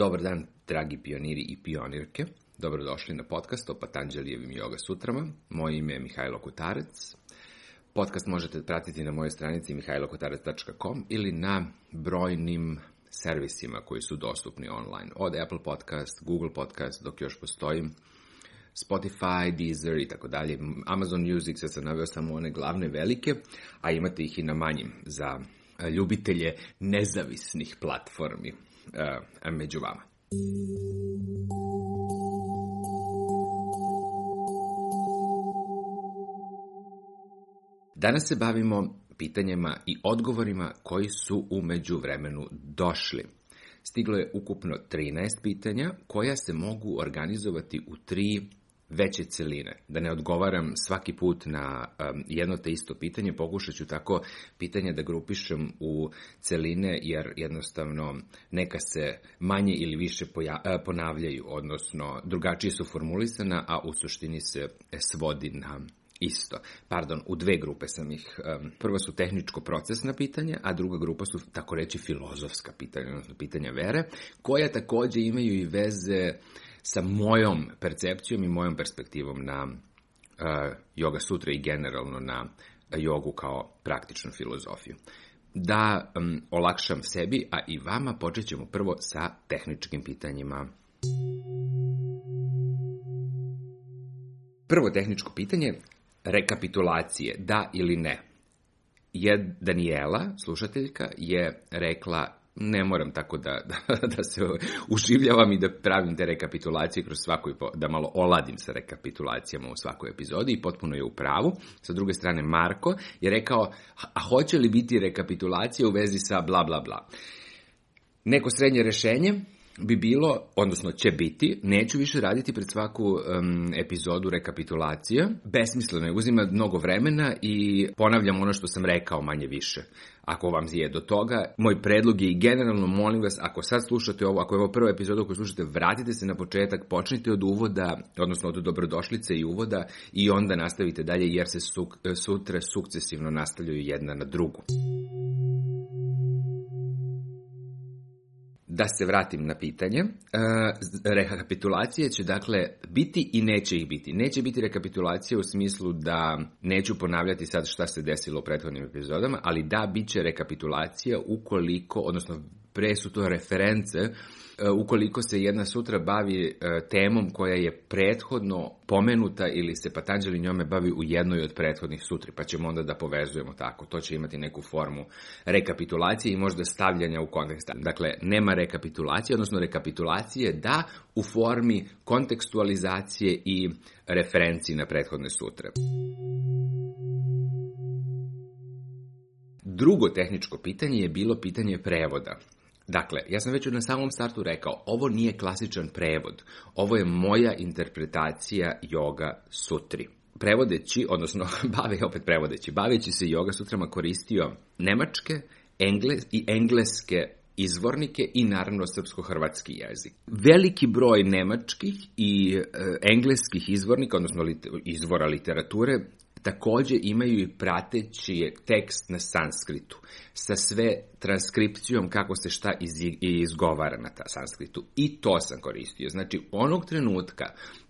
Dobar dan, dragi pioniri i pionirke. Dobrodošli na podcast o Patanđelijevim joga sutrama. Moje ime je Mihajlo Kotarec. Podcast možete pratiti na mojoj stranici mihajlokotarac.com ili na brojnim servisima koji su dostupni online. Od Apple Podcast, Google Podcast, dok još postojim, Spotify, Deezer i tako dalje. Amazon Music, sad sam naveo samo one glavne velike, a imate ih i na manjim za ljubitelje nezavisnih platformi. E, među vama. Danas se bavimo pitanjima i odgovorima koji su umeđu vremenu došli. Stiglo je ukupno 13 pitanja koja se mogu organizovati u tri veće celine. Da ne odgovaram svaki put na um, jedno te isto pitanje, pokušat ću tako pitanje da grupišem u celine, jer jednostavno neka se manje ili više e, ponavljaju, odnosno drugačije su formulisana, a u suštini se svodi na isto. Pardon, u dve grupe sam ih. Um, prva su tehničko-procesna pitanja, a druga grupa su, tako reći, filozofska pitanja, odnosno pitanja vere, koja takođe imaju i veze uh, sa mojom percepcijom i mojom perspektivom na uh, yoga sutra i generalno na jogu kao praktičnu filozofiju. Da um, olakšam sebi, a i vama, počet ćemo prvo sa tehničkim pitanjima. Prvo tehničko pitanje, rekapitulacije, da ili ne. Je Daniela, slušateljka, je rekla ne moram tako da, da, da se uživljavam i da pravim te rekapitulacije kroz svaku, da malo oladim sa rekapitulacijama u svakoj epizodi i potpuno je u pravu. Sa druge strane, Marko je rekao, a hoće li biti rekapitulacije u vezi sa bla bla bla? Neko srednje rešenje, bi bilo, odnosno će biti, neću više raditi pred svaku um, epizodu rekapitulacija. Besmisleno je, uzima mnogo vremena i ponavljam ono što sam rekao manje više. Ako vam je do toga, moj predlog je i generalno molim vas, ako sad slušate ovo, ako je ovo prva epizoda koju slušate, vratite se na početak, počnite od uvoda, odnosno od dobrodošlice i uvoda i onda nastavite dalje jer se suk, sutra sukcesivno nastavljaju jedna na drugu. da se vratim na pitanje, e, rekapitulacije će dakle biti i neće ih biti. Neće biti rekapitulacije u smislu da neću ponavljati sad šta se desilo u prethodnim epizodama, ali da, bit će rekapitulacija ukoliko, odnosno pre su to reference, e, ukoliko se jedna sutra bavi e, temom koja je prethodno pomenuta ili se Patanđeli njome bavi u jednoj od prethodnih sutri, pa ćemo onda da povezujemo tako. To će imati neku formu rekapitulacije i možda stavljanja u kontekst. Dakle, nema rekapitulacije, odnosno rekapitulacije da u formi kontekstualizacije i referenciji na prethodne sutre. Drugo tehničko pitanje je bilo pitanje prevoda. Dakle, ja sam već na samom startu rekao, ovo nije klasičan prevod, ovo je moja interpretacija Yoga Sutri. Prevodeći, odnosno, bave, opet prevodeći, baveći se Yoga Sutrama koristio nemačke engles, i engleske izvornike i naravno srpsko-hrvatski jezik. Veliki broj nemačkih i e, engleskih izvornika, odnosno lit, izvora literature, takođe imaju i prateći tekst na sanskritu sa sve transkripcijom kako se šta iz, izgovara na ta sanskritu. I to sam koristio. Znači, onog trenutka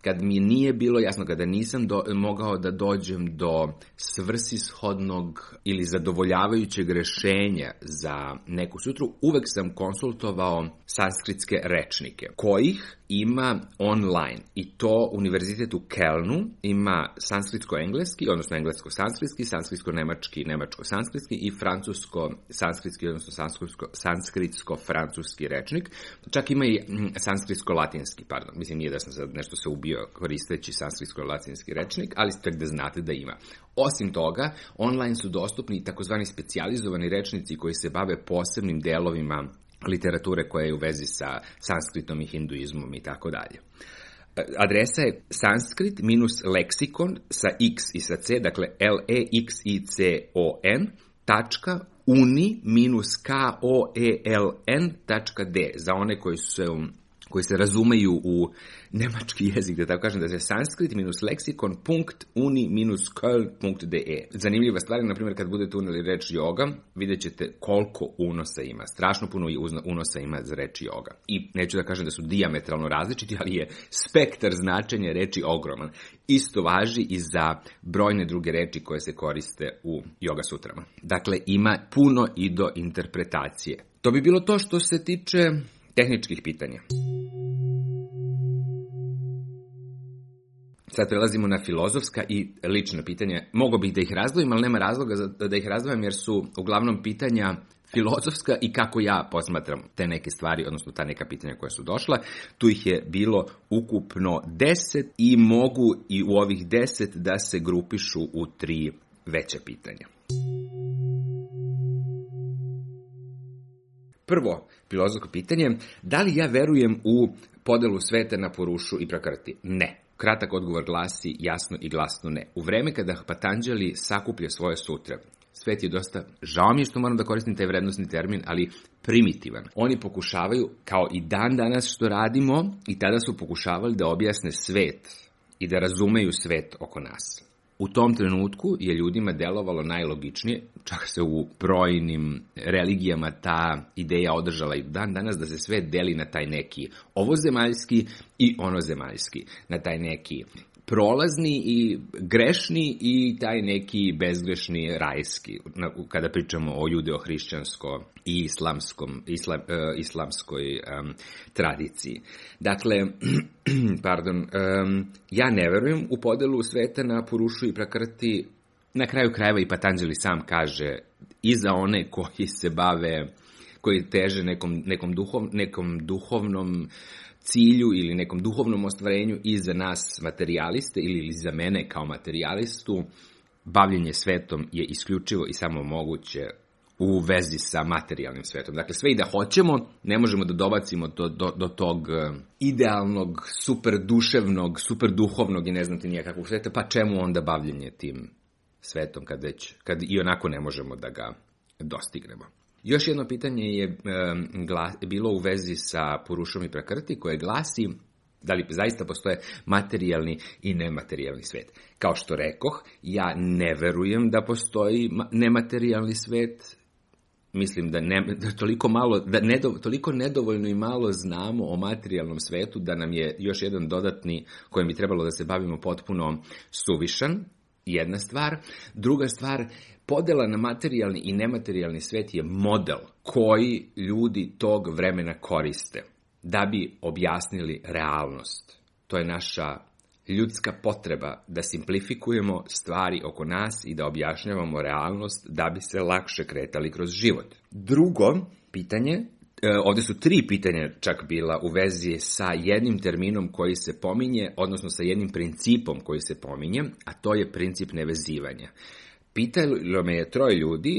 kad mi nije bilo jasno, kada nisam do, mogao da dođem do svrsishodnog ili zadovoljavajućeg rešenja za neku sutru, uvek sam konsultovao sanskritske rečnike, kojih ima online. I to univerzitet u Kelnu ima sanskritsko-engleski, odnosno englesko-sanskritski, sanskritsko-nemački, nemačko-sanskritski i francusko-sanskritski, odnosno odnosno sanskritsko-francuski rečnik, čak ima i mm, sanskritsko-latinski, pardon, mislim nije da sam sad nešto se ubio koristeći sanskritsko-latinski rečnik, ali tek da znate da ima. Osim toga, online su dostupni takozvani specijalizovani rečnici koji se bave posebnim delovima literature koja je u vezi sa sanskritom i hinduizmom i tako dalje. Adresa je sanskrit minus leksikon sa x i sa c, dakle l e x i c o n tačka uni-koeln.d za one koji su se koji se razumeju u nemački jezik, da tako kažem, da se sanskrit minus leksikon punkt uni minus Zanimljiva stvar je, na primjer, kad budete uneli reč yoga, vidjet ćete koliko unosa ima. Strašno puno unosa ima za reč yoga. I neću da kažem da su diametralno različiti, ali je spektar značenja reči ogroman. Isto važi i za brojne druge reči koje se koriste u yoga sutrama. Dakle, ima puno i do interpretacije. To bi bilo to što se tiče tehničkih pitanja. sad prelazimo na filozofska i lična pitanja. Mogu bih da ih razdvojim, ali nema razloga da ih razdvojam jer su uglavnom pitanja filozofska i kako ja posmatram te neke stvari, odnosno ta neka pitanja koja su došla. Tu ih je bilo ukupno 10 i mogu i u ovih 10 da se grupišu u tri veća pitanja. Prvo, filozofsko pitanje, da li ja verujem u podelu sveta na porušu i Prakrti? Ne. Kratak odgovor glasi jasno i glasno ne. U vreme kada Patanđali sakuplja svoje sutre, svet je dosta, žao mi je što moram da koristim taj vrednostni termin, ali primitivan. Oni pokušavaju, kao i dan danas što radimo, i tada su pokušavali da objasne svet i da razumeju svet oko nas u tom trenutku je ljudima delovalo najlogičnije, čak se u brojnim religijama ta ideja održala i dan danas da se sve deli na taj neki ovozemaljski i onozemaljski, na taj neki prolazni i grešni i taj neki bezgrešni rajski, kada pričamo o judeo-hrišćansko i islamskom, islam, uh, e, islamskoj um, tradiciji. Dakle, pardon, um, ja ne verujem u podelu sveta na Purušu i Prakrti, na kraju krajeva i Patanđeli sam kaže i za one koji se bave koji teže nekom, nekom, duhov, nekom duhovnom uh, cilju ili nekom duhovnom ostvarenju i za nas materialiste ili za mene kao materialistu bavljenje svetom je isključivo i samo moguće u vezi sa materijalnim svetom. Dakle, sve i da hoćemo, ne možemo da dobacimo do, do, do tog e, idealnog, super duševnog, super duhovnog i ne znam ti nijakakvog sveta, pa čemu onda bavljenje tim svetom kad, već, kad i onako ne možemo da ga dostignemo. Još jedno pitanje je bilo u vezi sa Purušom i Prakrti koje glasi da li zaista postoje materijalni i nematerijalni svet. Kao što rekoh, ja ne verujem da postoji nematerijalni svet, mislim da, ne, da toliko malo da ne, toliko nedovoljno i malo znamo o materijalnom svetu da nam je još jedan dodatni kojem bi trebalo da se bavimo potpuno suvišan jedna stvar druga stvar podela na materijalni i nematerijalni svet je model koji ljudi tog vremena koriste da bi objasnili realnost. To je naša ljudska potreba da simplifikujemo stvari oko nas i da objašnjavamo realnost da bi se lakše kretali kroz život. Drugo pitanje e, ovde su tri pitanja čak bila u vezi sa jednim terminom koji se pominje, odnosno sa jednim principom koji se pominje, a to je princip nevezivanja pitalo me je troje ljudi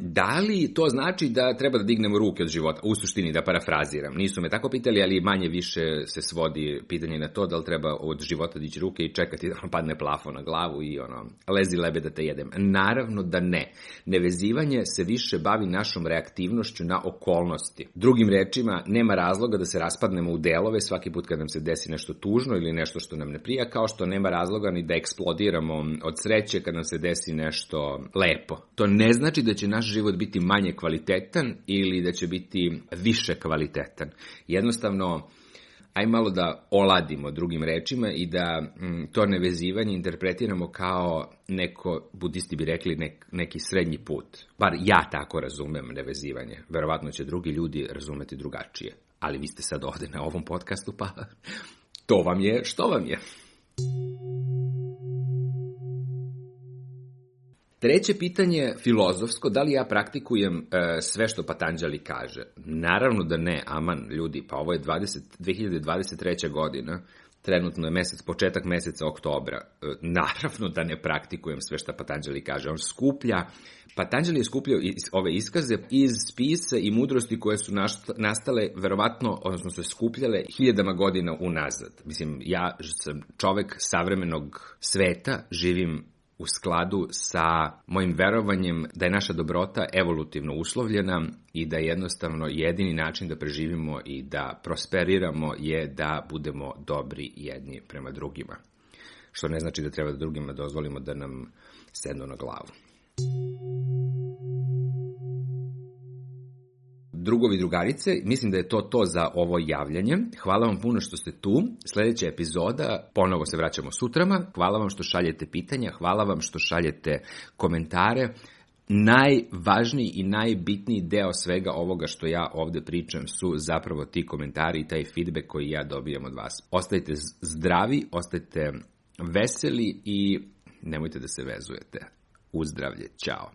da li to znači da treba da dignemo ruke od života, u suštini da parafraziram. Nisu me tako pitali, ali manje više se svodi pitanje na to da li treba od života dići ruke i čekati da padne plafon na glavu i ono, lezi lebe da te jedem. Naravno da ne. Nevezivanje se više bavi našom reaktivnošću na okolnosti. Drugim rečima, nema razloga da se raspadnemo u delove svaki put kad nam se desi nešto tužno ili nešto što nam ne prija, kao što nema razloga ni da eksplodiramo od sreće kad nam se desi nešto lepo. To ne znači da će naš život biti manje kvalitetan ili da će biti više kvalitetan. Jednostavno, aj malo da oladimo drugim rečima i da mm, to nevezivanje interpretiramo kao neko, budisti bi rekli, nek, neki srednji put. Bar ja tako razumem nevezivanje. Verovatno će drugi ljudi razumeti drugačije. Ali vi ste sad ovde na ovom podcastu, pa to vam je što vam je. Thank you Treće pitanje, filozofsko, da li ja praktikujem e, sve što Patanđali kaže? Naravno da ne, aman, ljudi, pa ovo je 20, 2023. godina, trenutno je mesec, početak meseca oktobra. E, naravno da ne praktikujem sve što Patanđali kaže. On skuplja, Patanđali je skupljao is, ove iskaze iz spisa i mudrosti koje su našt, nastale, verovatno, odnosno su skupljale hiljadama godina unazad. Mislim, ja sam čovek savremenog sveta, živim u skladu sa mojim verovanjem da je naša dobrota evolutivno uslovljena i da jednostavno jedini način da preživimo i da prosperiramo je da budemo dobri jedni prema drugima. Što ne znači da treba da drugima dozvolimo da nam sednu na glavu. drugovi i drugarice, mislim da je to to za ovo javljanje. Hvala vam puno što ste tu. Sledeća epizoda, ponovo se vraćamo sutrama. Hvala vam što šaljete pitanja, hvala vam što šaljete komentare najvažniji i najbitniji deo svega ovoga što ja ovde pričam su zapravo ti komentari i taj feedback koji ja dobijam od vas. Ostajte zdravi, ostajte veseli i nemojte da se vezujete. Uzdravlje, čao.